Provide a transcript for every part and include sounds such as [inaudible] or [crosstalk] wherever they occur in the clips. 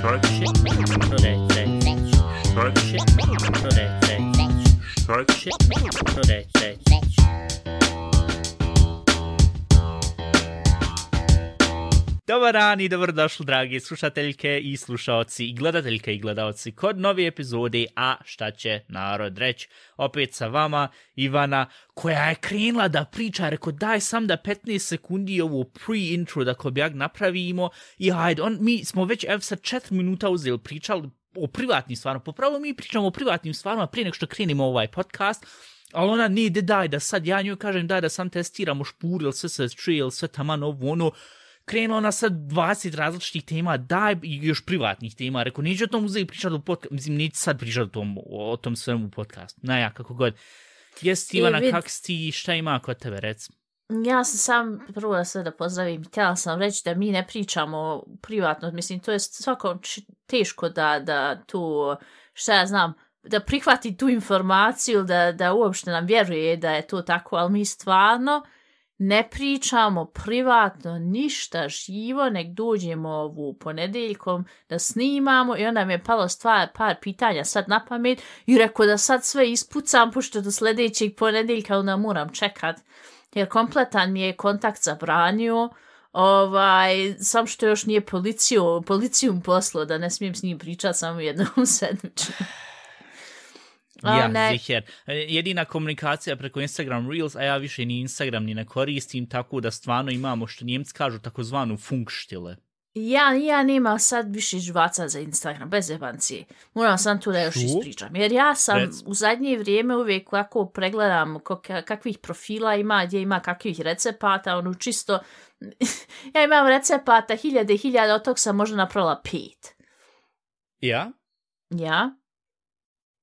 Correct. Dobar dan i dobrodošli, dragi slušateljke i slušaoci i gledateljke i gledaoci kod nove epizode A šta će narod reći. Opet sa vama Ivana koja je krenula da priča, rekao daj sam da 15 sekundi ovu pre-intro da kobjak napravimo i hajde, on, mi smo već ev sad 4 minuta uzeli pričali o privatnim stvarima. Popravo mi pričamo o privatnim stvarima prije nego što krenimo ovaj podcast, Ali ona nije, daj da sad ja nju kažem daj da sam testiramo špur ili sve se čuje ili sve taman ovo ono krenula na sad 20 različitih tema, daj i još privatnih tema, rekao, neću o tom uzeti pričati u podcastu, mislim, neću sad pričati o tom, o, tom svemu u podcastu, naja, kako god. Jesi Ivana, vid- kak si ti, šta ima kod tebe, rec? Ja sam sam prvo da sve da pozdravim. Htjela sam reći da mi ne pričamo privatno. Mislim, to je svako č- teško da, da tu, šta ja znam, da prihvati tu informaciju, da, da uopšte nam vjeruje da je to tako, ali mi stvarno ne pričamo privatno ništa živo, nek dođemo ovu ponedeljkom da snimamo i onda mi je palo stvar, par pitanja sad na pamet i rekao da sad sve ispucam pošto do sljedećeg ponedeljka onda moram čekat. Jer kompletan mi je kontakt zabranio, ovaj, sam što još nije policiju, policijum poslo da ne smijem s njim pričati samo jednom [laughs] Ja, ne, ziher. E, Jedina komunikacija preko Instagram Reels, a ja više ni Instagram ni ne koristim, tako da stvarno imamo, što njemci kažu, takozvanu funkštile. ja, ja nema sad više živaca za Instagram, bez jebancije. Moram sam tu da još Što? ispričam. Jer ja sam Rec. u zadnje vrijeme uvijek kako pregledam kakvih profila ima, gdje ima kakvih recepata, ono čisto... [laughs] ja imam recepata hiljade i hiljade, od tog sam možda napravila pet. Ja? Ja?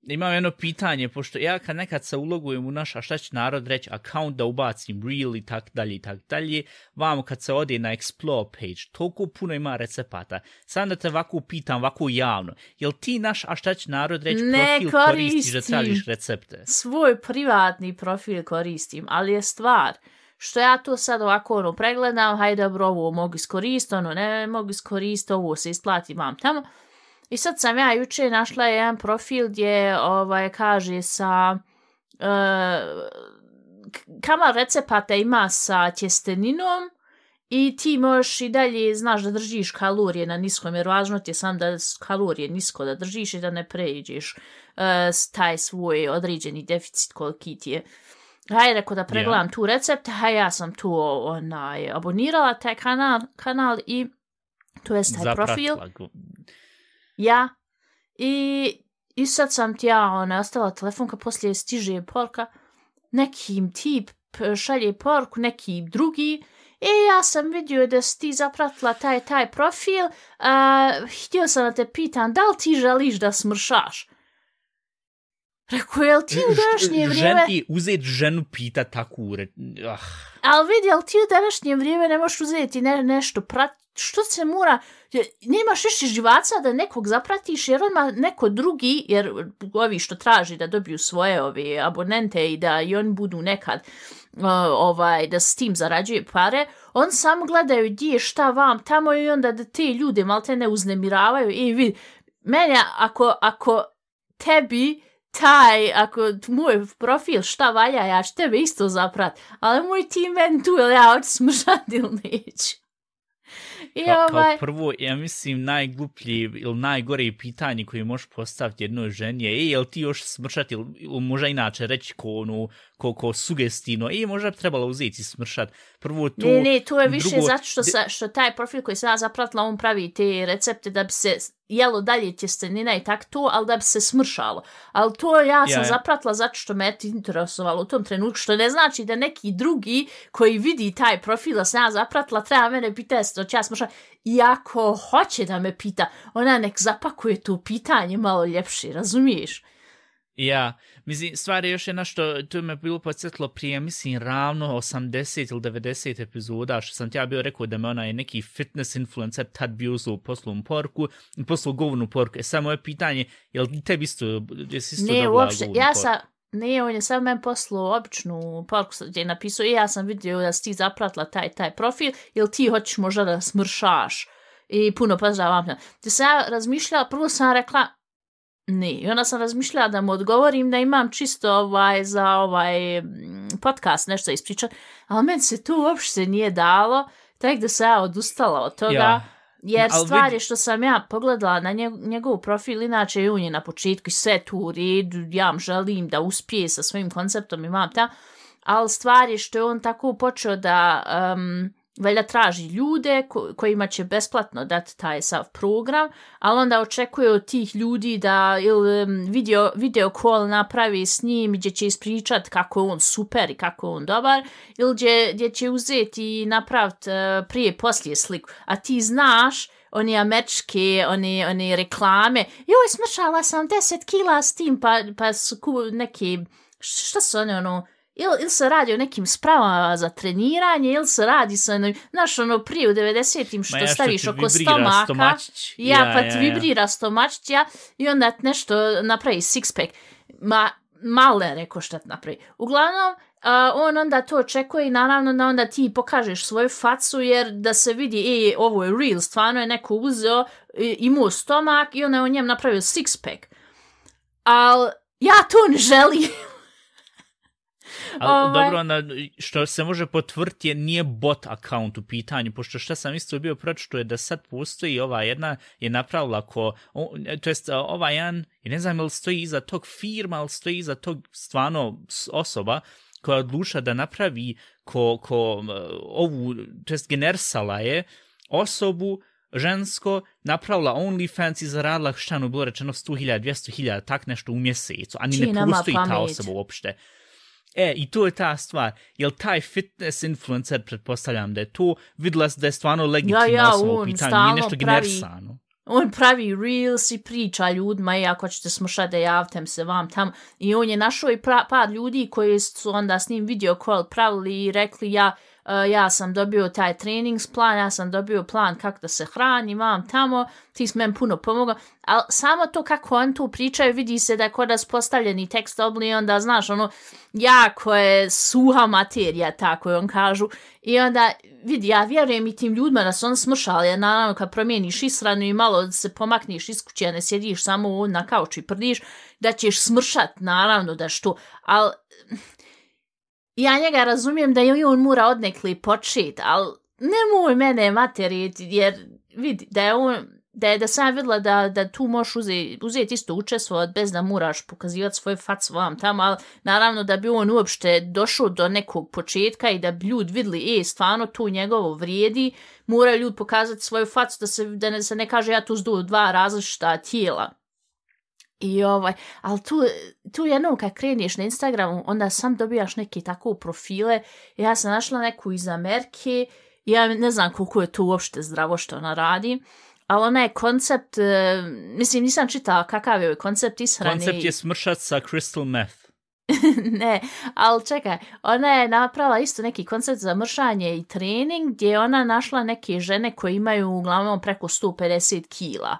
Imam jedno pitanje, pošto ja kad nekad se ulogujem u naš, a šta će narod reći, account da ubacim reel i tak dalje i tak dalje, vamo kad se ode na explore page, toliko puno ima recepata. Sam da te ovako pitam, ovako javno, jel ti naš, a šta će narod reći, Ne profil koristiš da tražiš recepte? svoj privatni profil koristim, ali je stvar što ja to sad ovako ono pregledam, hajde dobro ovo mogu iskoristiti, ono ne mogu iskoristiti, ovo se isplati, mam tamo. I sad sam ja juče našla jedan profil gdje ovaj kaže sa uh, kamal recepata ima sa tjesteninom i ti možeš i dalje, znaš da držiš kalorije na niskom, jer važno ti je sam da kalorije nisko da držiš i da ne pređeš uh, taj svoj određeni deficit koliki ti je. Hajde, rekao da pregledam tu recept, haj ja sam tu onaj, abonirala taj kanal, kanal i to je taj profil. Zapratila go. Ja. I, I sad sam ti ja ona, ostala telefon kad poslije stiže porka. Nekim tip šalje porku, neki drugi. I ja sam vidio da si ti zapratila taj taj profil. A, htio sam da te pitam, da li ti želiš da smršaš? Rekao, jel ti u današnje vrijeme... Žen, i uzet ženu pita takvu, re... ah, Ali vidi, ali ti u današnje vrijeme ne možeš uzeti ne, nešto prat... Što se mora... Nemaš više živaca da nekog zapratiš, jer odmah neko drugi, jer ovi što traži da dobiju svoje ove abonente i da i oni budu nekad uh, ovaj, da s tim zarađuje pare, on samo gledaju gdje je šta vam tamo i onda da te ljude malte ne uznemiravaju i vidi, mene ako, ako tebi taj, ako moj profil šta valja, ja ću tebe isto zaprat, ali moj ti men tu, ili ja hoću smržati ili neću. I Ka, ovaj, kao prvo, ja mislim, najgluplji ili najgore pitanje koje možeš postaviti jednoj ženi je, e, jel ti još smršati, ili, možda inače reći ko, ono, ko, ko sugestivno, e, možda bi trebalo uzeti i smršat. Prvo tu... ne, ne, to je više drugo, zato što, sa, što taj profil koji sam ja zapratila, on pravi te recepte da bi se jelo dalje tjestenina i tak to, ali da bi se smršalo. Ali to ja sam Ja, ja. zapratila zato što me je interesovalo u tom trenutku, što ne znači da neki drugi koji vidi taj profil da sam ja zapratila, treba mene pitati što će ja smršati. I ako hoće da me pita, ona nek zapakuje to pitanje malo ljepše, razumiješ? Ja, mislim, stvar je još jedna što to me bilo podsjetilo prije, mislim, ravno 80 ili 90 epizoda, što sam ti ja bio rekao da me onaj neki fitness influencer tad bio uzao poslovnu porku i poslao govnu porku. E, samo je pitanje, jel tebi isto, jesi isto Ne, dobila uopšte, govnu ja porku? sam, ne, on je sam meni poslao običnu porku gdje je napisao i ja sam vidio da si ti zapratila taj taj profil, ili ti hoćeš možda da smršaš. i puno pozdrav vam. Te sam ja razmišljala, prvo sam rekla, ne, i onda sam razmišljala da mu odgovorim da imam čisto ovaj, za ovaj mm, podcast nešto ispričat, ali meni se tu uopšte nije dalo, tako da sam ja odustala od toga. Ja. Jer Al stvar je što sam ja pogledala na njeg, njegov profil, inače je on je na početku i sve tu u redu, ja želim da uspije sa svojim konceptom i mam ta, ali stvar je što je on tako počeo da um, valjda traži ljude ko, kojima će besplatno dati taj sav program, ali onda očekuje od tih ljudi da ili video, video call napravi s njim gdje će ispričat kako je on super i kako je on dobar, ili gdje, gdje će uzeti i napraviti uh, e, prije poslije sliku. A ti znaš one američke, one, one reklame, joj, smršala sam 10 kila s tim, pa, pa su neke, neki, šta su one, ono, ili, ili se radi o nekim spravama za treniranje, ili se radi sa, znaš, ono, prije u 90-im što Ma ja, staviš ti oko stomaka, stomačić. ja, pa ti vibrira stomačić, ja, i onda nešto napravi six pack. Ma, malo je rekao šta ti napravi. Uglavnom, a, on onda to očekuje i naravno da onda ti pokažeš svoju facu jer da se vidi, e, ovo je real, stvarno je neko uzeo, i- imao stomak i onda je on njem napravio six pack. Al ja to ne želim. [laughs] [laughs] Ali Ovaj. dobro, onda, što se može potvrditi je nije bot account u pitanju, pošto što sam isto bio pročito je da sad postoji ova jedna je napravila ko, o, to jest ova jedan, i ne znam ili stoji iza tog firma, ili stoji iza tog stvarno osoba koja je odlučila da napravi ko, ko ovu, to jest generisala je osobu žensko, napravila OnlyFans i zaradila šta ono bilo rečeno 100.000, 200.000, tak nešto u mjesecu, a ni Čiji ne postoji ta osoba uopšte. E, i to je ta stvar. Jel taj fitness influencer, pretpostavljam da je to, videla se da je stvarno legitimna Ja, ja, osoba u pitanju, nije nešto pravi- generisano. On pravi reels i priča ljudima i ako ćete slušati da javtem se vam tam. I on je našao i pra, par ljudi koji su onda s njim video call pravili i rekli ja, E, ja sam dobio taj trenings plan, ja sam dobio plan kako da se hrani, imam tamo, ti si meni puno pomogao. Ali samo to kako on tu pričaju, vidi se da je kod nas postavljeni tekst obli, onda znaš, ono, jako je suha materija, tako je on kažu. I onda, vidi, ja vjerujem i tim ljudima da su on smršali, jer naravno kad promijeniš isranu i malo se pomakniš iz kuće, ne sjediš samo na kauču i prdiš, da ćeš smršat, naravno da što, ali ja njega razumijem da i on mora odnekli počet, ali nemoj mene materiti, jer vidi, da je on, da je da sam vidla vidjela da, da tu možeš uzeti, uzeti isto učestvovat bez da moraš pokazivati svoj fac vam tamo, ali naravno da bi on uopšte došao do nekog početka i da bi ljud vidli, e, stvarno tu njegovo vrijedi, mora ljud pokazati svoju facu da se, da ne, se ne kaže ja tu zdu dva različita tijela. I ovaj, ali tu, tu jednom kad kreneš na Instagramu, onda sam dobijaš neke tako profile. Ja sam našla neku iz Amerike, ja ne znam koliko je to uopšte zdravo što ona radi, ali ona je koncept, e, mislim nisam čitala kakav je ovaj koncept ishrane. Koncept je smršat sa crystal meth. [laughs] ne, ali čekaj, ona je napravila isto neki koncept za mršanje i trening gdje je ona našla neke žene koje imaju uglavnom preko 150 kila.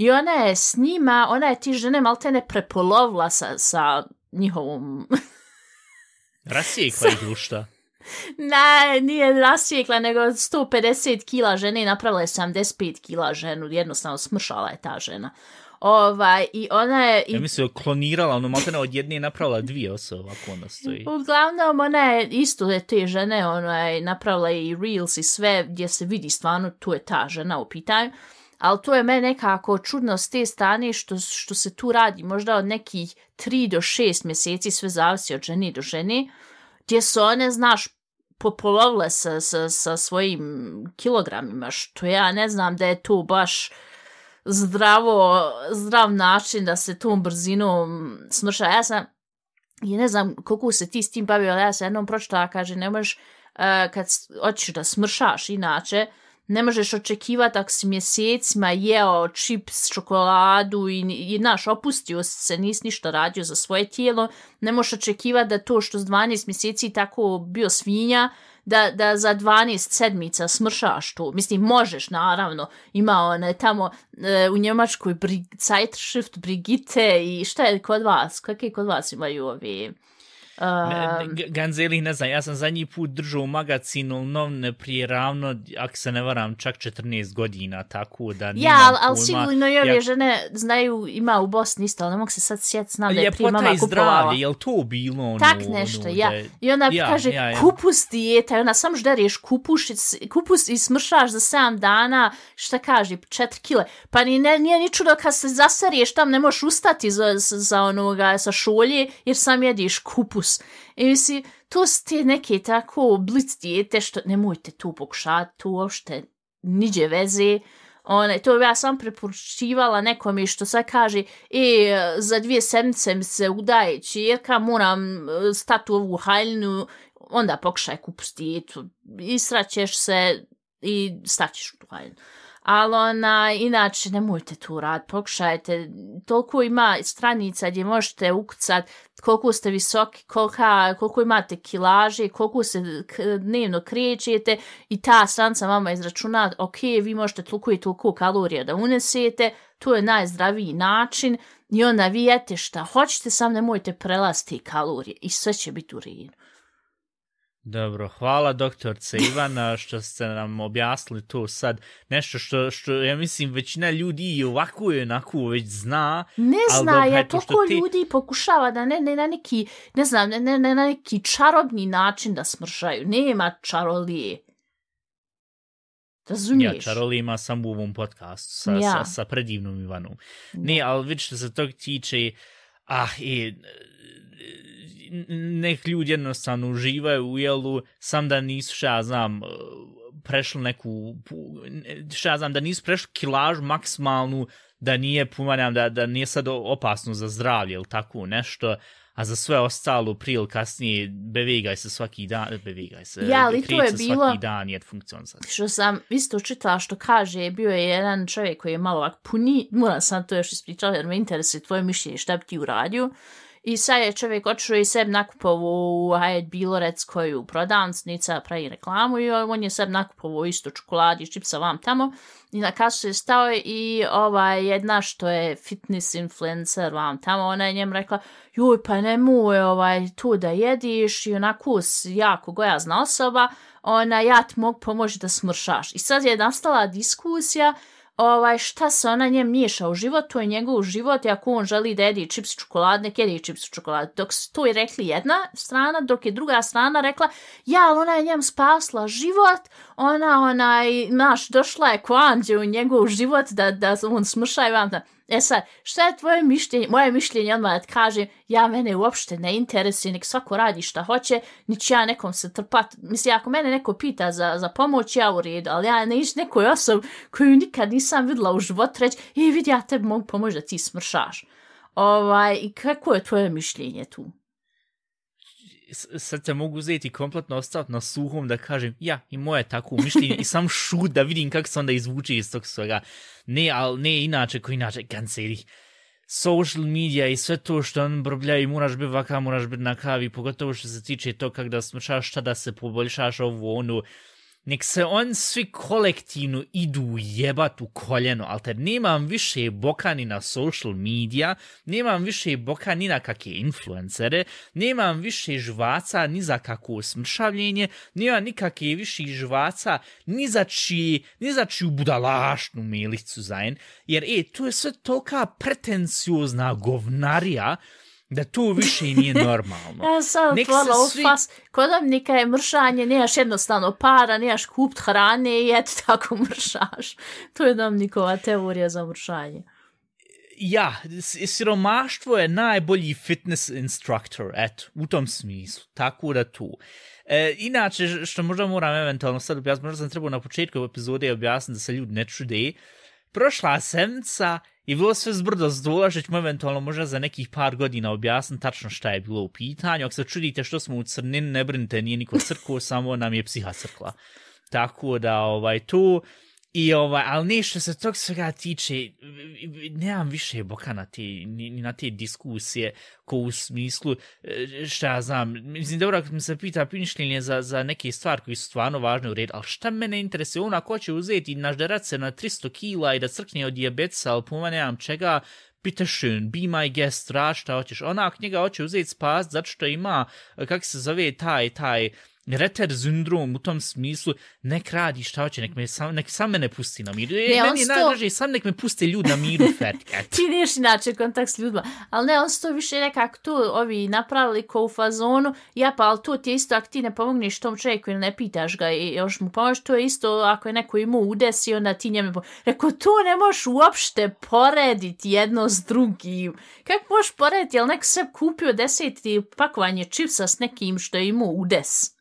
I ona je s njima, ona je ti žene maltene prepolovila sa, sa njihovom... [laughs] Rasijekla ih ili šta? [laughs] ne, nije rasijekla, nego 150 kila žene i napravila je 75 kila ženu, jednostavno smršala je ta žena. Ovaj, i ona je... I Ja mislim, klonirala, ono maltene od jedne je napravila dvije osobe, ako ona stoji. Uglavnom, ona je isto je te žene, ona je napravila i reels i sve gdje se vidi stvarno tu je ta žena u pitanju. Ali to je me nekako čudno s te strane što, što se tu radi možda od nekih 3 do 6 mjeseci, sve zavisi od žene do žene, gdje su one, znaš, popolovile sa, sa, sa svojim kilogramima, što ja ne znam da je to baš zdravo, zdrav način da se tom brzinom smrša. Ja sam i ne znam koliko se ti s tim bavio, ali ja sam jednom pročitala, kaže, ne možeš, uh, kad hoćeš da smršaš inače, ne možeš očekivati ako si mjesecima jeo čips, čokoladu i, i naš, opustio si se, nisi ništa radio za svoje tijelo, ne možeš očekivati da to što s 12 mjeseci tako bio svinja, da, da za 12 sedmica smršaš to. Mislim, možeš, naravno. Ima one tamo e, u Njemačkoj Brig, Zeitschrift Brigitte i šta je kod vas? Kakve kod vas imaju ovi... Ovaj G- Ganzeli, ne znam, ja sam zadnji put držao u magazinu novne prije ravno, ako se ne varam, čak 14 godina, tako da ja, nemam ali al sigurno i ove Ja- žene znaju, ima u Bosni isto, ali ne mogu se sad sjetiti, znam da je prije mama kupovala. zdravlje, jel to bilo ono? Tak nešto, ono, ja. je- I ona Ja, kaže, ja, ja. kupus dijeta, i ona samo ždereš kupuš, kupus i smršaš za 7 dana, šta kaže, 4 kile. Pa ni, ne, nije ni čudo kad se zaseriješ tam, ne možeš ustati za, za, za onoga, sa šolje, jer sam jediš kupus. I misli, to su te neke tako blic dijete, što nemojte tu pokušati, tu uopšte niđe veze. One, to bi ja sam preporučivala nekom i što sad kaže, e, za dvije sedmice mi se udaje čirka, moram e, stati u ovu haljnu, onda pokušaj kupus dijetu, israćeš se i staćeš u tu haljnu. Ali ona, inače, nemojte tu rad, pokušajte, toliko ima stranica gdje možete ukucat koliko ste visoki, kolika, koliko imate kilaže, koliko se dnevno krećete i ta stranica vama izračuna, ok, vi možete toliko i toliko kalorija da unesete, to je najzdraviji način i onda vi jete šta hoćete, sam nemojte prelasti kalorije i sve će biti u redu. Dobro, hvala doktorce Ivana što ste nam objasnili to sad. Nešto što, što ja mislim većina ljudi i ovako i onako već zna. Ne zna, dobro, ja toliko ti- ljudi pokušava da ne, ne na neki, ne znam, ne, ne, ne na neki čarobni način da smršaju. Nema čarolije. Ja, Razumiješ? Čaroli ima samo u ovom podcastu sa, Ja. sa, sa predivnom Ivanom. Ne, ali vidi što se tog tiče, ah, i, nek ljudi jednostavno uživaju u jelu, sam da nisu, šta ja znam, prešli neku, šta ja znam, da nisu prešli kilažu maksimalnu, da nije, pomanjam, da, da nije sad opasno za zdravlje ili tako nešto, a za sve ostalo prije ili kasnije bevigaj se svaki dan, bevigaj se, Ja, ali to je se bilo- svaki dan je funkcionisati. što sam isto čitala što kaže, bio je jedan čovjek koji je malo ovak puni, moram sam to još ispričati jer me interesuje tvoje mišljenje šta bi ti uradio. I sad je čovjek otišao i seb nakupovo u bilo rec koju prodavnica, pravi reklamu i on je seb nakupovao isto čokoladi, čipsa vam tamo. I na kasu je stao i ovaj jedna što je fitness influencer vam tamo, ona je njem rekla, joj pa nemoj ovaj, tu da jediš i onako jako gojazna osoba, ona ja ti mogu pomoći da smršaš. I sad je nastala diskusija ovaj, šta se ona njem miješa u život, to je njegov život i ako on želi da jedi čips čokolad, nek jedi čips čokolad. Dok su to je rekli jedna strana, dok je druga strana rekla, ja, ali ona je njem spasla život, ona, onaj, naš, došla je koanđe u njegov život da, da on smršaj vam da... E sad, šta je tvoje mišljenje? Moje mišljenje odmah da kažem, ja mene uopšte ne interesuje, nek svako radi šta hoće, nić ja nekom se trpat. Mislim, ako mene neko pita za, za pomoć, ja u redu, ali ja ne iš nekoj osobi koju nikad nisam videla u život reći, i e, vidi, ja tebi mogu pomoći da ti smršaš. Ovaj, i kako je tvoje mišljenje tu? Sad se mogu uzeti i kompletno ostaviti na suhom da kažem, ja, i moje tako mišljenje i sam šut da vidim kako se onda izvuče iz tog svega. Ne, ali ne inače, ko inače, kanceri. Social media i sve to što on brblja i moraš biti vaka, moraš biti na kavi, pogotovo što se tiče to kak da smršaš, šta da se poboljšaš ovo, ono, nek se on svi kolektivno idu jebat u koljeno, ali te nemam više boka ni na social media, nemam više boka ni na kakve influencere, nemam više žvaca ni za kakvo smršavljenje, nemam nikakve više žvaca ni za čiji, ni za čiju budalašnu milicu zajen, jer e, to je sve tolika pretenciozna govnarija, da to više nije normalno. [laughs] Ja sam Nek se otvorila u svi- fas. Kodobnika je mršanje, nemaš jednostavno para, nemaš kupit hrane i eto [laughs] tako mršaš. To je Domnikova teorija za mršanje. ja, siromaštvo je najbolji fitness instructor, eto, u tom smislu, tako da tu. E, inače, što možda moram eventualno sad objasniti, možda sam trebao na početku epizode objasniti da se ljudi ne čude, prošla semca i bilo sve zbrdo zdola, što ćemo eventualno možda za nekih par godina objasniti tačno šta je bilo u pitanju. Ako se čudite što smo u crnini, ne brinite, nije niko crkuo, samo nam je psiha crkla. Tako da, ovaj, tu, I ovaj, ali ne što se tog svega tiče, nemam više boka na te, ni, ni na te diskusije, ko u smislu, e, šta ja znam, mislim, dobro, ako mi se pita mišljenje za, za neke stvari koji su stvarno važne u redu, ali šta mene interesuje, ona ko će uzeti nažderat se na 300 kila i da crkne od diabetesa, ali puma nemam čega, bitte schön, be my guest, ra šta hoćeš. Ona knjiga hoće uzeti spas, zato što ima, e, kak se zove taj, taj, reter sindrom u tom smislu, nek radi šta hoće, nek, me sam, nek sam mene pusti na miru. Ne, meni je sto... najdraže, sam nek me puste ljud na miru. [laughs] Ti neš inače kontakt s ljudima. Ali ne, on sto više nekak tu ovi napravili ko u fazonu, ja pa, ali to ti je isto, ako ti ne pomogneš tom čovjeku ili ne pitaš ga i još mu pomoć, to je isto ako je neko imao udesi, onda ti njeme pomoć. Rekao, to ne možeš uopšte porediti jedno s drugim. Kako možeš porediti, jel nek se kupio deseti pakovanje čipsa s nekim što je imao udes?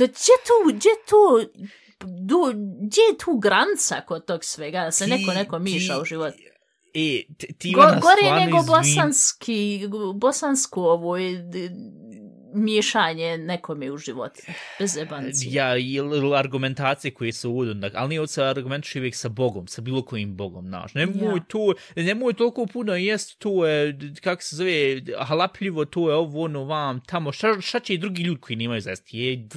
To gdje tu, gdje tu, du, gdje je tu granca kod tog svega, da se ti, neko neko miša ti, u život? E, ti, ti Go, gore nego izvin... bosanski, bosansko ovo miješanje nekome u život. Bez ebanci. Ja, ili argumentacije koje su uvodno, ali nije od se argumentiš uvijek sa Bogom, sa bilo kojim Bogom, znaš. Nemoj ja. tu, nemoj toliko puno jest tu, je, kak se zove, halapljivo tu je ovo, ono, vam, tamo, šta, šta će i drugi ljudi koji nemaju zesti? Je,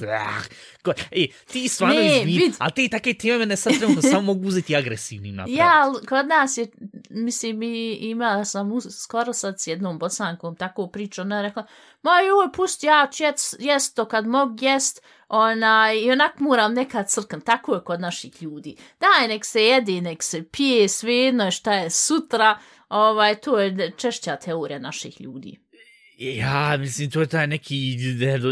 go, ej, ti stvarno izvim, vid... ali ti take time mene sad trenutno samo mogu uzeti agresivnim [laughs] napraviti. Ja, kod nas je, mislim, ima sam skoro sad s jednom bosankom tako priču, ona je rekla, ma joj, pusti, ja ću jest to kad mog jest, onaj, i onak moram nekad crkam, tako je kod naših ljudi. Daj, nek se jedi, nek se pije, svejedno šta je sutra, ovaj, to je češća teorija naših ljudi. Ja, mislim, to je taj neki,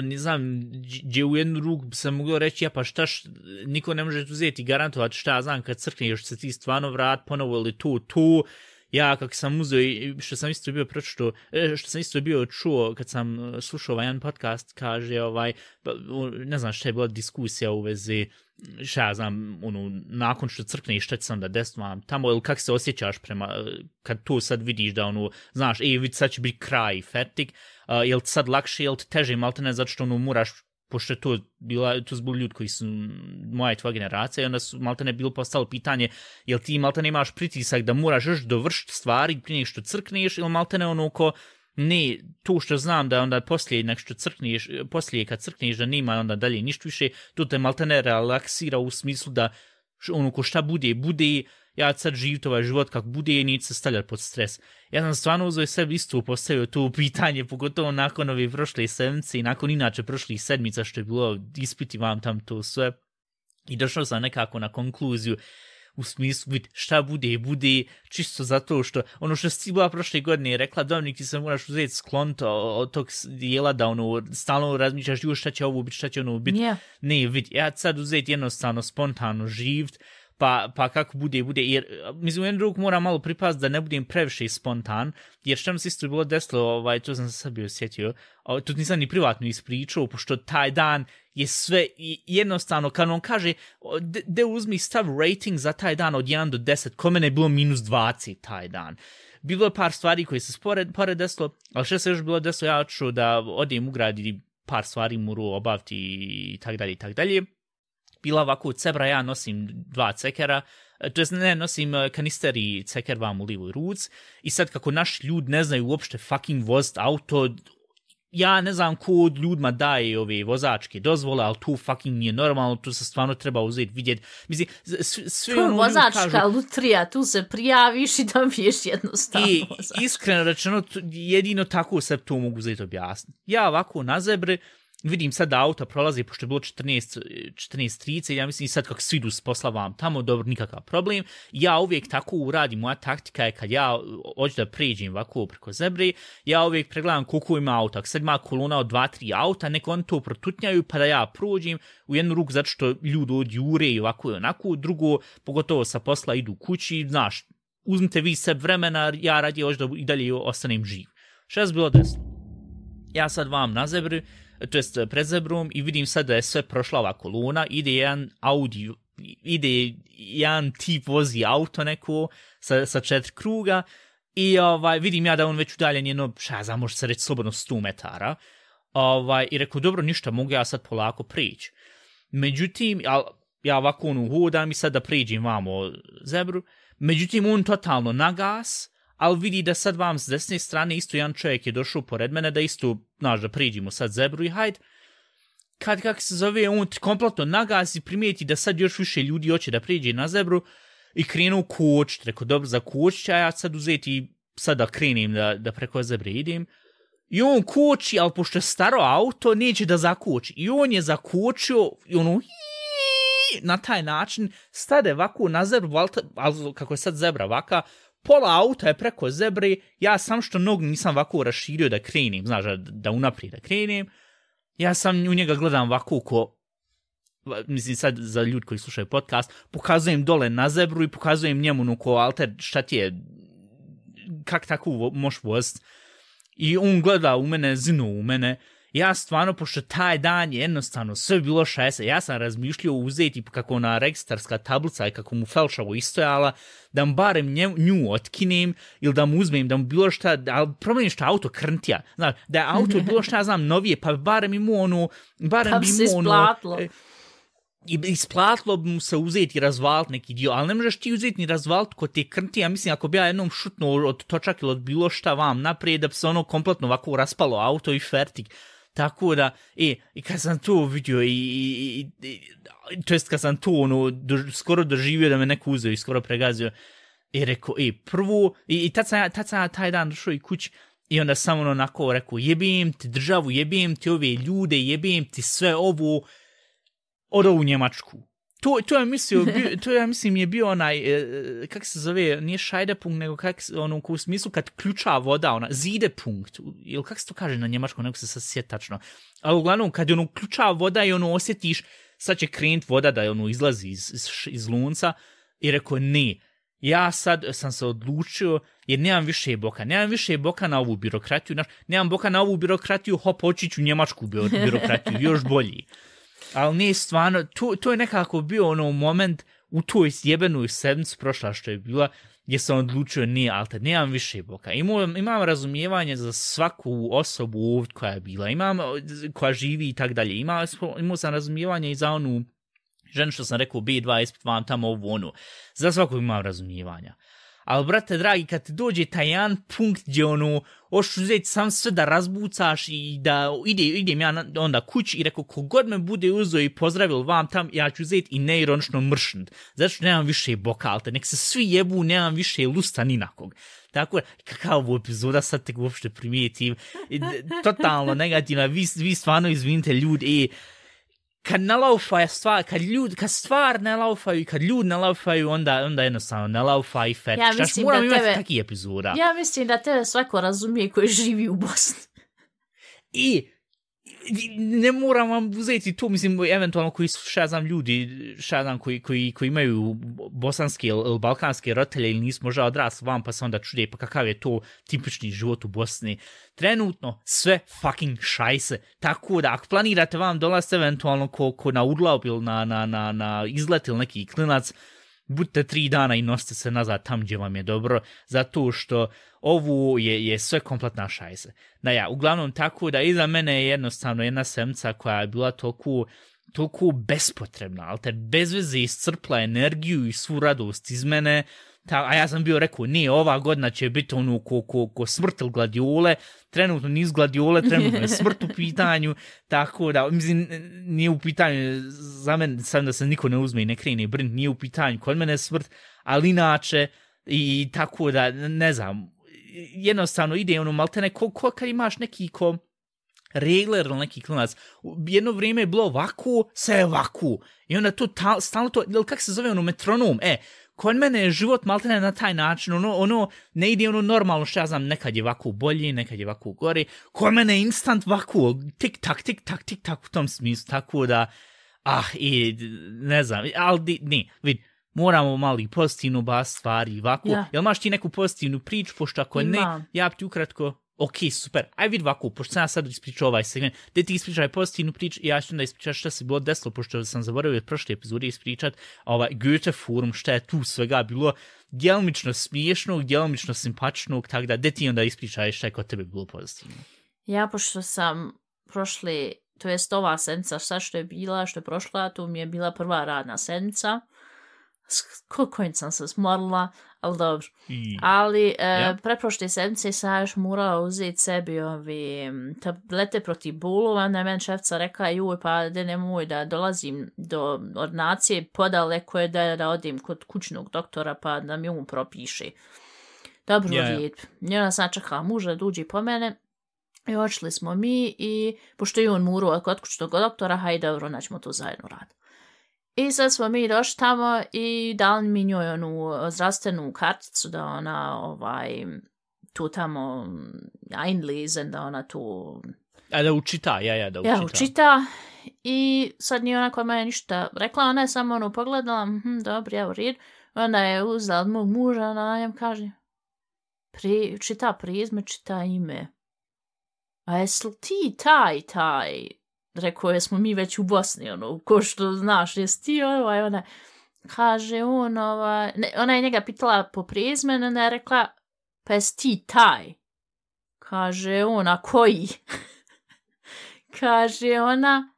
ne znam, gdje u jednu ruku sam mogao reći, ja pa šta, š, niko ne može uzeti garantovati šta, znam, kad crkne, još se ti stvarno vrat ponovo ili tu, tu, ja kako sam uzeo i što sam isto bio pročito, e, što sam isto bio čuo kad sam e, slušao ovaj jedan podcast, kaže ovaj, pa, ne znam šta je bila diskusija u vezi, šta ja znam, ono, nakon što crkne i šta će sam da desno tamo, ili kako se osjećaš prema, e, kad tu sad vidiš da ono, znaš, ej, vidi sad će biti kraj, fertik, uh, jel sad lakše, jel li teže, malte ne, zato što ono, moraš pošto je to bila, to zbog ljudi koji su moja i tvoja generacija, i onda su malta ne bilo postalo pitanje, jel ti malta ne imaš pritisak da moraš još dovršiti stvari prije nego što crkneš, ili malta ne ono ko, ne, to što znam da onda poslije nek što crkneš, poslije kad crkneš da nema onda dalje ništa više, to te malta ne relaksira u smislu da ono ko šta bude, bude, ja sad živit ovaj život kako bude i neće se stavljati pod stres. Ja sam stvarno uzoj sebi isto postavio to pitanje, pogotovo nakon ove prošle sedmice i nakon inače prošlih sedmica što je bilo ispiti vam tam to sve. I došao sam nekako na konkluziju u smislu vid, šta bude i bude čisto zato što ono što si bila prošle godine je rekla Dominik ti se moraš uzeti sklon od tog dijela da ono stalno razmišljaš ju šta će ovo biti šta će ono biti yeah. ne vid ja sad uzeti jednostavno spontano živt pa, pa kako bude, bude, jer, mislim, u jednu drugu moram malo pripast da ne budem previše spontan, jer što mi se isto bilo desilo, ovaj, to sam se sad bio sjetio, ovaj, to nisam ni privatno ispričao, pošto taj dan je sve jednostavno, kad on kaže, de, uzmi stav rating za taj dan od 1 do 10, kome ne je bilo minus 20 taj dan. Bilo je par stvari koje se spored, pored desilo, ali što se još bilo desilo, ja ću da odijem u grad i par stvari moru obaviti i tak dalje i tak dalje bila ovako cebra, ja nosim dva cekera, e, to ne, nosim e, kanister i ceker vam u livoj ruc, i sad kako naš ljud ne znaju uopšte fucking vozit auto, ja ne znam ko od ljudima daje ove vozačke dozvole, ali tu fucking nije normalno, tu se stvarno treba uzeti, vidjeti. Mislim, sve ono vozačka kažu, lutrija, tu se prijaviš i dobiješ jednostavno I, iskreno rečeno, jedino tako se to mogu uzeti objasniti. Ja ovako na zebre, vidim sad da auta prolazi, pošto je bilo 14.30, ja mislim sad kako svi idu s posla vam tamo, dobro, nikakav problem. Ja uvijek tako uradim, moja taktika je kad ja hoću da pređem ovako preko zebre, ja uvijek pregledam koliko ima auta. Sad ima kolona od 2-3 auta, neko on to protutnjaju, pa da ja prođem u jednu ruku zato što ljudi od jure i ovako i onako, drugo, pogotovo sa posla idu kući, znaš, uzmite vi seb vremena, ja radije hoću da i dalje ostanem živ. Šta je bilo desno? Ja sad vam na zebri, to jest e, predzebrom i vidim sad da je sve prošla ova kolona, ide jedan Audi, ide jedan tip vozi auto neko sa, sa četiri kruga i ovaj, vidim ja da on već udaljen jedno, šta znam, može se reći slobodno 100 metara. Ovaj, I rekao, dobro, ništa, mogu ja sad polako prići. Međutim, al, ja ovako ono hodam i sad da priđem vamo zebru, međutim on totalno nagas, ali vidi da sad vam s desne strane isto jedan čovjek je došao pored mene da isto, znaš, da priđemo sad zebru i hajde, kad kak se zove, on kompletno nagazi, primijeti da sad još više ljudi hoće da priđe na zebru i krenu kuć, rekao, dobro, za koč a ja sad uzeti, sad da krenim da, da preko zebre idem. I on koči, ali pošto je staro auto, neće da zakoči. I on je zakočio, i ono, na taj način, stade ovako na zebru, ali kako je sad zebra vaka, pola auta je preko zebre, ja sam što nog nisam ovako raširio da krenim, znaš, da, da unaprijed da krenim, ja sam u njega gledam ovako ko, mislim sad za ljudi koji slušaju podcast, pokazujem dole na zebru i pokazujem njemu no ko alter šta ti je, kak tako moš vozit. I on gleda u mene, zinu u mene, ja stvarno, pošto taj dan je jednostavno sve bilo šese, ja sam razmišljao uzeti kako ona registarska tablica i kako mu felšavo istojala, da mu barem nje, nju otkinem ili da mu uzmem, da mu bilo šta, ali problem je što auto krntija, znaš, da je auto [laughs] bilo šta, ja znam, novije, pa barem imu ono, barem Pa bi bi se mu ono, e, i isplatilo bi mu se uzeti i razvalit neki dio, ali ne možeš ti uzeti ni razvalit kod te krnti, ja mislim ako bi ja jednom šutnuo od točak ili od bilo šta vam naprijed, da bi se ono kompletno ovako raspalo auto i fertik. Tako da, e, i kad sam to vidio i, i, i, i to jest kad sam to ono, do, skoro doživio da me neko uzeo i skoro pregazio, i rekao, e, prvo, i, i tad, sam ja, tad sam ja taj dan došao i kući, i onda sam ono onako rekao, jebim ti državu, jebim ti ove ljude, jebim ti sve ovo, odo u Njemačku. To, to je mislio, bio, to ja mislim je bio onaj, e, e kak se zove, nije šajdepunkt, nego kak ono, u smislu kad ključa voda, ona, zidepunkt, ili kak se to kaže na njemačkom, nego se sad sjetačno. Ali uglavnom, kad ono ključa voda i ono osjetiš, sad će krenut voda da je ono izlazi iz, iz, iz lunca, i rekao, ne, ja sad sam se odlučio, jer nemam više boka, nemam više boka na ovu birokratiju, nemam boka na ovu birokratiju, hop, očiću njemačku birokratiju, još bolji. Ali nije stvarno, to, to je nekako bio ono moment u toj jebenoj sedmicu prošla što je bila, gdje sam odlučio nije, ali nemam više boka. Imam, imam razumijevanje za svaku osobu ovdje koja je bila, imam koja živi i tak dalje. Imao, imao sam razumijevanje i za onu ženu što sam rekao B2 ispit vam tamo ovu onu. Za svakog imam razumijevanja. Ali, brate, dragi, kad ti dođe taj jedan punkt gdje ono, oš uzeti sam sve da razbucaš i da ide, idem ja na- onda kući i rekao, kogod me bude uzeo i pozdravil vam tam, ja ću uzeti i neironično mršnut. Zato što nemam više bokalte, nek se svi jebu, nemam više lusta ni na kog. Tako da, kakav ovo epizoda sad tek uopšte primijetim, totalno negativna, vi, vi stvarno izvinite ljudi, e, kad ne stvar, kad ljud, kad stvar ne laufaju i kad ljudi ne laufaju, onda, onda jednostavno ne laufa i fet. Ja mislim moram da imati tebe- takih epizoda. Ja mislim da tebe svako razumije koji živi u Bosni. I ne moram vam uzeti to, mislim, eventualno koji su, šta znam, ljudi, šta znam, koji, koji, koji imaju bosanske ili balkanske roditelje ili nisu možda odras vam, pa se onda čude, pa kakav je to tipični život u Bosni. Trenutno sve fucking šajse, tako da ako planirate vam dolaz eventualno ko, ko na urlaub ili na, na, na, na izlet ili neki klinac, budite tri dana i nosite se nazad tam gdje vam je dobro, zato što ovu je, je sve kompletna šajse. Da ja, uglavnom tako da iza mene je jednostavno jedna semca koja je bila toliko toliko bespotrebna, ali te bez veze iscrpla energiju i svu radost iz mene, ta, a ja sam bio rekao, nije, ova godina će biti ono ko, ko, ko smrt ili gladiole, trenutno niz gladiole, trenutno je smrt u pitanju, [laughs] tako da, mislim, nije u pitanju, za mene, sam da se niko ne uzme i ne krene brin, nije u pitanju kod mene je smrt, ali inače, i tako da, ne znam, jednostavno ide ono maltene, ko, ko kad imaš neki ko regler ili neki klinac, jedno vrijeme je bilo ovako, sve je ovako, i onda to ta, stalno to, ili kak se zove ono metronom, e, kod mene je život maltene na taj način, ono, ono ne ide ono normalno, što ja znam, nekad je ovako bolji, nekad je ovako gori, kod mene je instant ovako, tik tak, tik tak, tik tak u tom smislu, tako da, ah, i ne znam, ali ne, vidi, moramo mali pozitivnu bas stvari, ovako, Ja. jel imaš ti neku pozitivnu priču, pošto ako ne, ja bi ti ukratko, ok, super, aj vidi ovako, pošto sam ja sad ispričao ovaj segment, gdje ti ispričaj pozitivnu priču i ja ću onda ispričati šta se bilo desilo, pošto sam zaboravio od prošle epizode ispričat, ovaj Goethe forum, šta je tu svega bilo, djelomično smiješnog, djelomično simpatičnog, tako da, gdje ti onda ispričaj šta je kod tebe bilo pozitivno. Ja, pošto sam prošle to jest ova sedmica šta što je bila, što je prošla, to mi je bila prva radna sedmica. Koliko sam se smorila, ali dobro. I, Ali e, Ja. preprošle sedmice sam još morala uzeti sebi ovi tablete protiv bulova, onda je meni šefca rekla, juj, pa da nemoj da dolazim do ordinacije, podaleko je da, da odim kod kućnog doktora pa da mi on propiše. Dobro, Ja, ja. I onda sam čekala muža da uđe po mene. I očili smo mi i pošto je on murao kod kućnog doktora, hajde dobro, naćemo to zajedno raditi. I sad smo mi došli tamo i dali mi njoj onu zdravstvenu karticu da ona ovaj tu tamo einlesen, da ona tu a da učita, ja, ja, da učita. ja, učita. I sad nije ona kod mene ništa rekla, ona je samo ono pogledala, mhm, dobro, ja u red. Onda je uzela od mog muža, ona nam kaže, pri, čita prizme, čita ime. A jesi ti taj, taj? Rekao je, smo mi već u Bosni, ono, ko što znaš, jes ti ovaj, ona, kaže on, ovaj, ne, ona je njega pitala po prezimenu, ona je rekla, pa jesi ti taj? Kaže on, a koji? [laughs] kaže ona,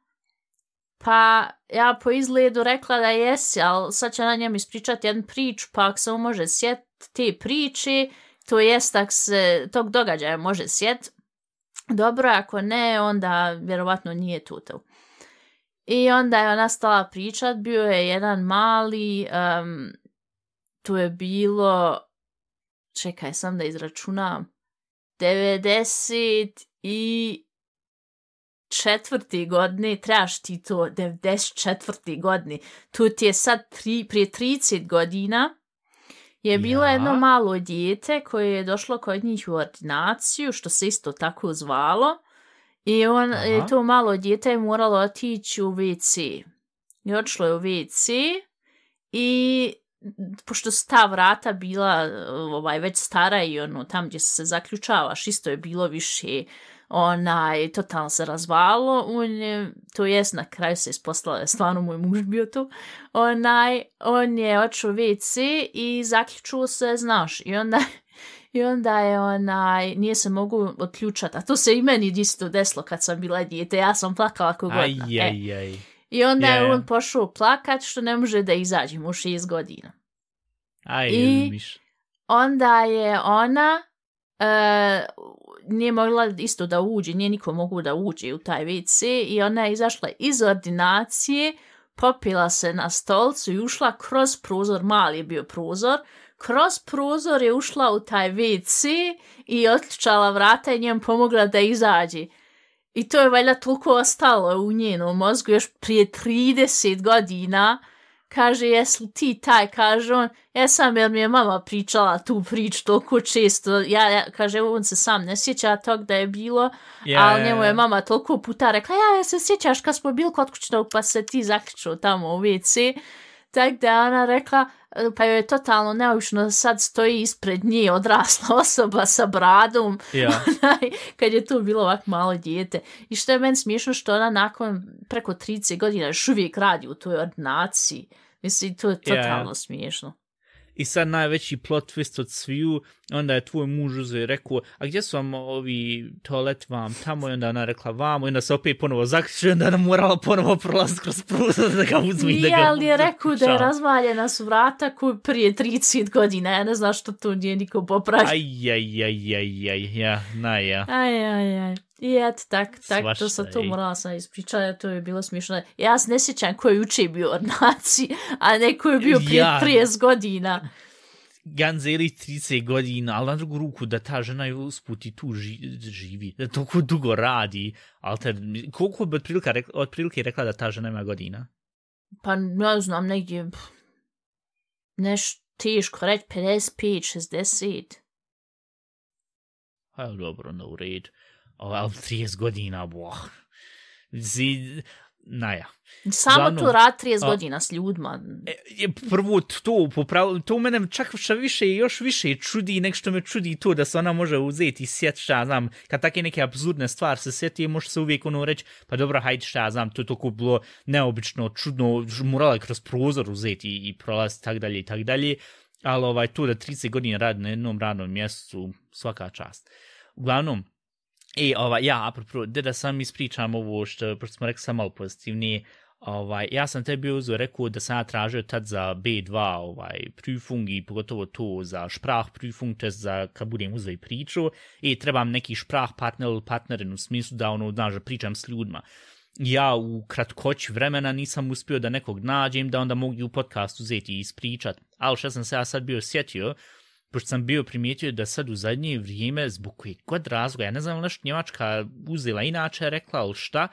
pa ja po izgledu rekla da jesi, ali sad će na njemu ispričati jednu priču, pa ako se on može sjetiti te priče, to jest tak se tog događaja može sjetiti, dobro, ako ne, onda vjerovatno nije tu. I onda je ona stala pričat, bio je jedan mali, um, tu je bilo, čekaj sam da izračunam, 90 i četvrti godini, trebaš ti to 94. godini, tu ti je sad tri, prije 30 godina, je bilo Ja. jedno malo dijete koje je došlo kod njih u ordinaciju, što se isto tako zvalo, i on, Aha. je to malo dijete je moralo otići u WC. I odšlo je u WC i pošto su ta vrata bila ovaj, već stara i ono, tam gdje se zaključavaš, isto je bilo više onaj, totalno se razvalo, on je, to jest na kraju se je stvarno moj muž bio tu, onaj, on je očeo WC i zaključuo se, znaš, i onda, i onda je onaj, nije se mogu otključati, a to se i meni isto desilo kad sam bila dijete, ja sam plakala kogodna. Aj, aj, aj. I onda Ja, je on pošao plakat što ne može da izađe, mu šest godina. Aj, I- miš. Onda je ona e, nije mogla isto da uđe, nije niko mogu da uđe u taj WC i ona je izašla iz ordinacije, popila se na stolcu i ušla kroz prozor, mali je bio prozor, kroz prozor je ušla u taj WC i otključala vrata i njem pomogla da izađe. I to je valjda toliko ostalo u njenom mozgu još prije 30 godina. Kaže, jesi li ti taj? Kaže on, jesam jer mi je mama pričala tu priču toliko često. Ja, ja, kaže, on se sam ne sjeća tog da je bilo, Ja, ali njemu je mama toliko puta rekla, ja, ja se sjećaš kad smo bili kod kućnog pa se ti zaključao tamo u WC. Tako da ona rekla, pa joj je totalno neobično da sad stoji ispred nje odrasla [laughs] osoba sa bradom, Ja. [laughs] onaj, kad je tu bilo ovak malo dijete. I što je meni smiješno što ona nakon preko 30 godina još uvijek radi u toj ordinaciji. Mislim, to je totalno smiješno. I sad najveći plot twist od sviju, onda je tvoj muž uzeo i rekao, a gdje su vam ovi toalet vam tamo? I onda ona rekla vamo, i onda se opet ponovo zaključio, onda ona morala ponovo prolaziti kroz prozor da ga uzme i da Nije, ga ali je rekao da je razvaljena su vrata koju prije 30 godina. Ja ne znam što to nije niko popravi. Aj, aj, aj, aj, aj, ja, na ja. Aj, aj, aj. I eto, tak, tak, to Svašta, sam to morala sam ispričati, to je bilo smišno. Ja se ne sjećam ko je juče bio u ordinaciji, a ne ko je bio prije Ja. 30 godina. Ganzeli 30 godina, ali na drugu ruku da ta žena je usput i tu ži, živi, da toliko dugo radi, alter, koliko bi otprilike, rek, otprilike rekla da ta žena ima godina? Pa ne znam, negdje pff, neš teško reći 55, 60. Pa dobro, no u red. O, ali 30 godina, boh. Zid, naja. Samo Uglavnom, tu rad 30 a- godina s ljudima. E, prvo to, popravo, to mene čak šta više, još više čudi, nek što me čudi to da se ona može uzeti i sjet šta znam, kad take neke absurdne stvari se sjeti, može se uvijek ono reći, pa dobro, hajde šta znam, to je toliko bilo neobično, čudno, morala je kroz prozor uzeti i, i tak dalje i tak dalje, ali ovaj, to da 30 godina radi na jednom radnom mjestu, svaka čast. Uglavnom, I ovaj, ja, apropo, da da sam ispričam ovo što, pošto smo rekli sam malo pozitivnije, ovaj, ja sam tebi uzeo rekao da sam ja tražio tad za B2 ovaj, prüfung i pogotovo to za šprah prüfung, to za kad budem uzeo i priču, i trebam neki šprah partner ili partnerin u smislu da ono, znaš, da pričam s ljudima. Ja u kratkoći vremena nisam uspio da nekog nađem, da onda mogu u podcastu uzeti i ispričat. Ali što sam se ja sad bio sjetio, pošto sam bio primijetio da sad u zadnje vrijeme, zbog kojeg god razloga, ja ne znam nešto Njemačka uzela inače, rekla, ali šta,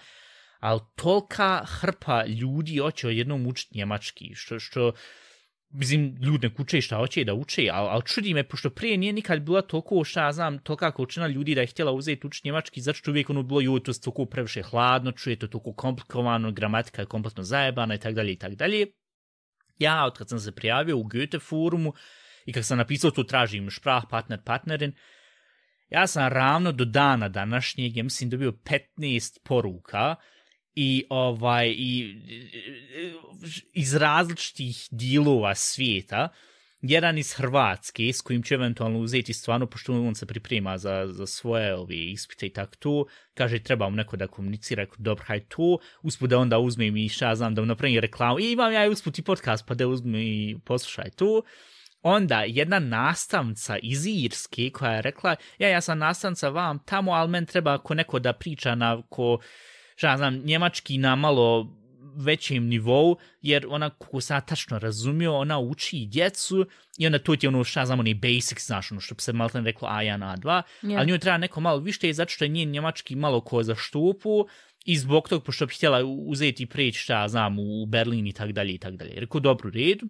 ali tolika hrpa ljudi hoće jednom učiti njemački, što, što mislim, ljudi ne kuće šta hoće da uče, ali, ali čudi me, pošto prije nije nikad bila toliko, šta ja znam, tolika količina ljudi da je htjela uzeti učiti njemački, zato što uvijek ono bilo, joj, to je toliko previše hladno, čuje to toliko komplikovano, gramatika je kompletno zajebana i tak dalje i tak dalje. Ja, od kad sam se prijavio u Goethe forumu i kad sam napisao tu tražim šprah, partner, partnerin, ja sam ravno do dana današnjeg, ja mislim, dobio 15 poruka, i ovaj i iz različitih dilova svijeta. Jedan iz Hrvatske s kojim će eventualno uzeti stvarno pošto on se priprema za, za svoje ove ispite i tako to kaže treba mu neko da komunicira dobro haj to usput da onda uzmem i šta znam da mu napravim reklamu. I imam ja usput i podcast pa da uzmem i poslušaj to onda jedna nastavnica iz Irske koja je rekla ja ja sam nastavnica vam tamo ali men treba ako neko da priča na ko šta znam, njemački na malo većem nivou, jer ona, kako sam tačno razumio, ona uči i djecu i onda to ti je ono, šta znam, oni basics, znaš, ono što bi se malo reklo A1, A2, yeah. ali njoj treba neko malo više, zato što je njen njemački malo ko za štupu, i zbog tog, pošto bi htjela uzeti i preći, šta znam, u Berlin i tak dalje i tak dalje. Rekao, dobro, redu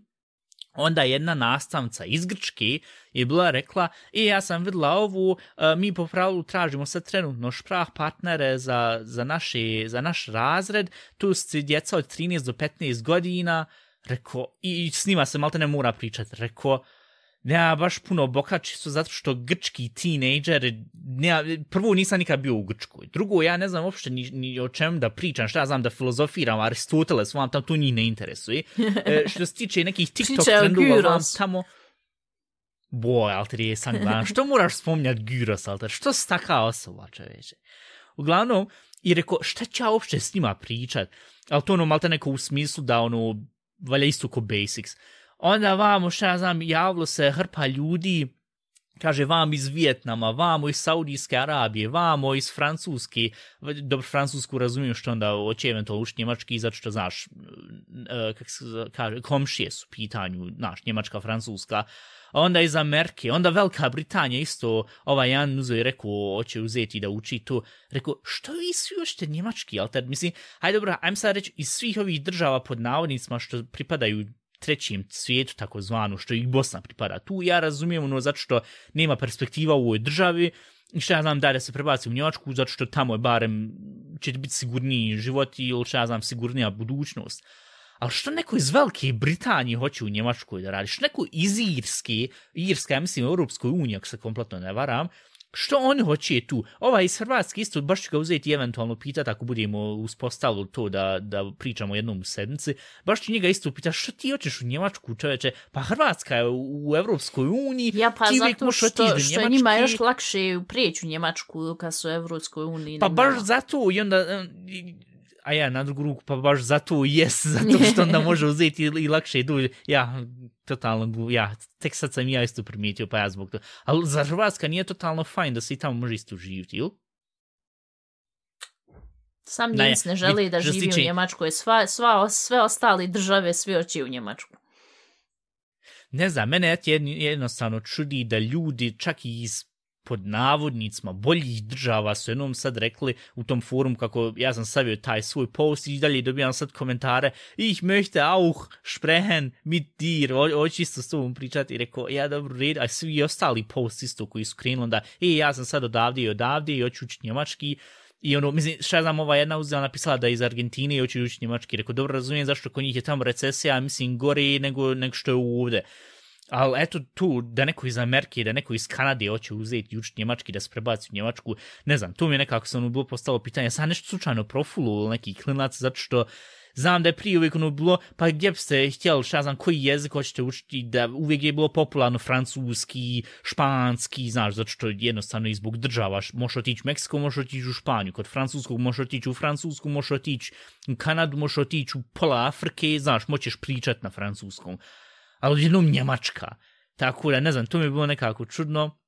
onda jedna nastavnica iz Grčke je bila rekla, e, ja sam vidla ovu, e, mi po pravilu tražimo sad trenutno šprah partnere za, za, naši, za naš razred, tu su djeca od 13 do 15 godina, rekao, i s njima se malte ne mora pričati, rekao, nema baš puno bokači su zato što grčki tinejdžer, nema, prvo nisam nikad bio u Grčkoj, drugo ja ne znam uopšte ni, ni o čem da pričam, šta ja znam da filozofiram, Aristoteles, vam tam tu njih ne interesuje. E, [laughs] što se tiče nekih TikTok trendova, vam tamo... Boj, alter je sam gledam, što moraš spominjati Gyros, alter, što si taka osoba, čoveče? Uglavnom, i rekao, šta će ja uopšte s njima pričat? Ali to ono, malte neko u smislu da ono, valja isto ko basics onda vamo, šta ja znam, javilo se hrpa ljudi, kaže, vam iz Vjetnama, vamo iz Saudijske Arabije, vamo iz Francuske, dobro, Francusku razumijem što onda oće eventualno uši Njemački, zato što, znaš, e, kak se kaže, komšije su pitanju, znaš, Njemačka, Francuska, onda iz Amerike, onda Velika Britanija isto, ovaj Jan Nuzo i rekao, hoće uzeti da uči to, rekao, što vi svi ošte Njemački, ali tad, mislim, hajde dobro, ajmo sad reći, iz svih ovih država pod navodnicima što pripadaju trećem svijetu, takozvanu, što i Bosna pripada tu, ja razumijem ono zato što nema perspektiva u ovoj državi, i što ja znam da se prebaci u Njemačku, zato što tamo je barem, će biti sigurniji život ili šta ja znam sigurnija budućnost. Ali što neko iz Velike Britanije hoće u Njemačkoj da radi? Što neko iz Irske, Irska, ja mislim, Europskoj uniji, ako se kompletno ne varam, što on hoće tu? Ova iz Hrvatske isto baš ću ga uzeti i eventualno pitati ako budemo uspostavili to da, da pričamo jednom u sedmici. Baš ću njega isto pitati što ti hoćeš u Njemačku čoveče? Pa Hrvatska je u Evropskoj uniji. Ja pa ti zato što, što, što njima još lakše prijeći u Njemačku kad su u Evropskoj uniji. Pa baš zato i onda a ja na drugu ruku pa baš zato jes, [laughs] zato što onda [laughs] može uzeti i lakše i duže. Ja, totalno, ja, tek sad sam ja isto primijetio, pa ja zbog to. Ali za Hrvatska nije totalno fajn da se i tamo može isto živjeti, ili? Sam Njemac ne želi da živi u Njemačkoj, sva, sva, sve ostali države svi oči u Njemačku. Ne znam, mene jednostavno čudi da ljudi čak i iz pod navodnicima boljih država su jednom sad rekli u tom forum kako ja sam stavio taj svoj post i dalje dobijam sad komentare ich möchte auch sprechen mit dir hoću isto s tobom pričati i rekao ja dobro red a svi ostali post isto koji su krenuli da e ja sam sad odavde i odavde i hoću učiti njemački I ono, mislim, šta znam, ova jedna uzela napisala da je iz Argentine i hoće učiti njemački. Rekao, dobro razumijem zašto kod njih je tamo recesija, mislim, gore nego, nego što je ovde. Ali eto tu, da neko iz Amerike, da neko iz Kanade hoće uzeti i učiti njemački, da se prebaci u njemačku, ne znam, tu mi je nekako se ono bilo postalo pitanje, sad nešto slučajno profilu ili neki klinac, zato što Znam da je prije uvijek ono bilo, pa gdje biste htjeli, šta znam, koji jezik hoćete učiti, da uvijek je bilo popularno francuski, španski, znaš, zato što jednostavno i zbog država, možeš otići u Meksiko, možeš otići u Španiju, kod francuskog možeš otići u Francusku, možeš otići u Kanadu, možeš otići u pola Afrike, znaš, moćeš pričat na francuskom. Ali jednom Njemačka. Tako da, ne znam, to mi je bilo nekako čudno.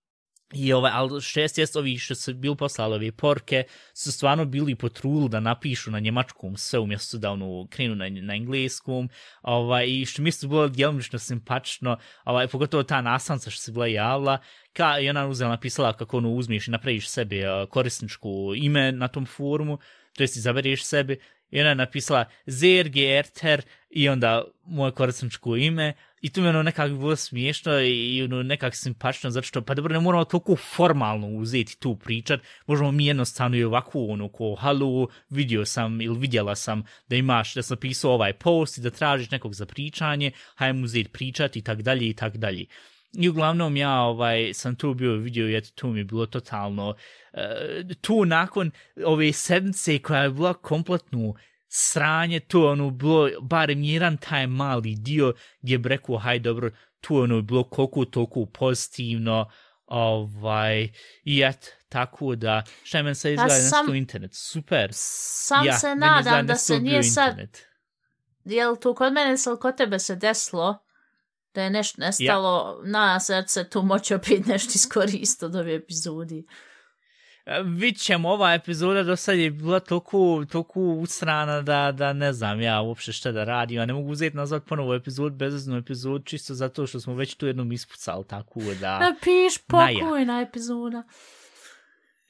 I ovaj, ali šest jest ovi što su bili poslali ove porke, su stvarno bili potrudili da napišu na njemačkom sve umjesto da ono krenu na, na engleskom. Ovaj, I što mi su bilo djelomično simpačno, ovaj, pogotovo ta nastavnica što se bila javila, ka, i ona uzela napisala kako ono uzmiješ i napraviš sebi korisničko ime na tom forumu, to jest izabereš sebi, i ona je napisala ZRGRTR i onda moje korisničko ime, I to mi je ono nekako bilo smiješno i ono nekako simpačno, zato što, pa dobro, ne moramo toliko formalno uzeti tu pričat, možemo mi jednostavno i ovako, ono, ko, halo, vidio sam ili vidjela sam da imaš, da sam pisao ovaj post i da tražiš nekog za pričanje, hajmo uzeti pričat i tak dalje i tak dalje. I uglavnom ja ovaj sam tu bio vidio i eto tu mi je bilo totalno uh, tu nakon ove sedmice koja je bila kompletno sranje, to ono bilo, barem jedan taj mali dio gdje bi rekao, haj dobro, tu ono bilo koliko toliko pozitivno, ovaj, i et, tako da, šta je meni sad izgleda ja sam, internet, super. Sam ja, se nadam da se nije sad, internet. jel tu kod mene se kod tebe se desilo, da je nešto nestalo, ja. na srce tu moći opet nešto iskoristiti od ove epizodi. Vid ćemo, ova epizoda do sad je bila toliko, toliko usrana da, da ne znam ja uopšte šta da radim. Ja ne mogu uzeti nazvat ponovo epizod, bezaznu epizod, čisto zato što smo već tu jednom ispucali tako da... Napiš pokojna epizoda.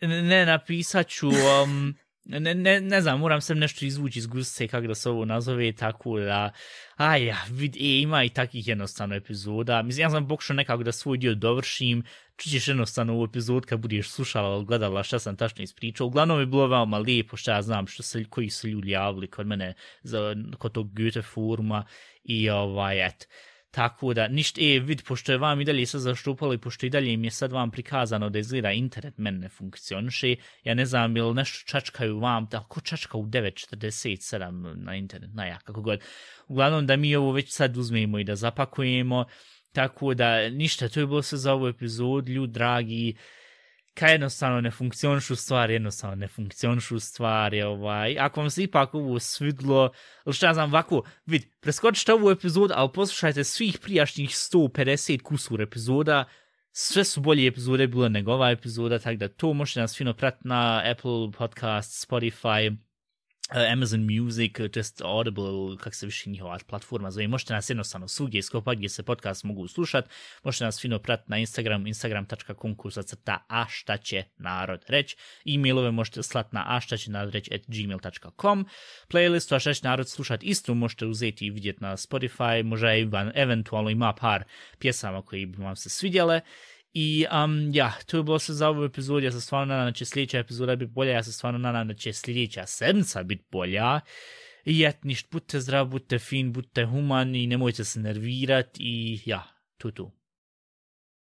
Ne, napisat ću... Um, ne, ne, ne znam, moram se nešto izvući iz gusce kako da se ovo nazove, tako da, aj ja, vid, e, ima i takih jednostavno epizoda, mislim, ja sam pokušao nekako da svoj dio dovršim, čućeš jednostavno ovu epizod kad budeš slušala ili gledala šta sam tačno ispričao, uglavnom je bilo veoma lijepo šta ja znam što se, koji su ljudi javili kod mene za, kod tog Goethe foruma i ovaj, eto, Tako da, ništa, e, vid, pošto je vam i dalje sad zaštupalo i pošto i dalje im je sad vam prikazano da izgleda internet meni ne funkcioniše, ja ne znam, ili nešto čačkaju vam, da, ko čačka u 9.47 na internet, na ja, kako god. Uglavnom da mi ovo već sad uzmemo i da zapakujemo, tako da, ništa, to je bilo sve za ovu epizod, ljud, dragi, kaj jednostavno ne funkcionišu stvari, jednostavno ne funkcionišu stvari, ovaj, ako vam se ipak ovo svidlo, ili šta znam, ovako, vid, preskočite ovu epizodu, ali poslušajte svih prijašnjih 150 kusur epizoda, sve su bolje epizode bilo nego ova epizoda, tako da to možete nas fino pratiti na Apple Podcast, Spotify, E, Amazon Music, e, just Audible, kak se više njihova platforma zove, možete nas jednostavno svugdje iskopati gdje se podcast mogu slušati, možete nas fino pratiti na Instagram, instagram.com kursa crta a šta će narod reći, e-mailove možete slati na a šta će narod reći at gmail.com, playlistu a šta će narod slušati isto možete uzeti i vidjeti na Spotify, možda je eventualno ima par pjesama koji bi vam se svidjele, I um, ja, to je bilo sve za ovu epizodu, ja se stvarno nadam da će sljedeća epizoda biti bolja, ja se stvarno nadam da će sljedeća sedmica biti bolja. I et, ništa, budite zdrav, budite fin, budite humani, nemojte se nervirati i ja, tu tu.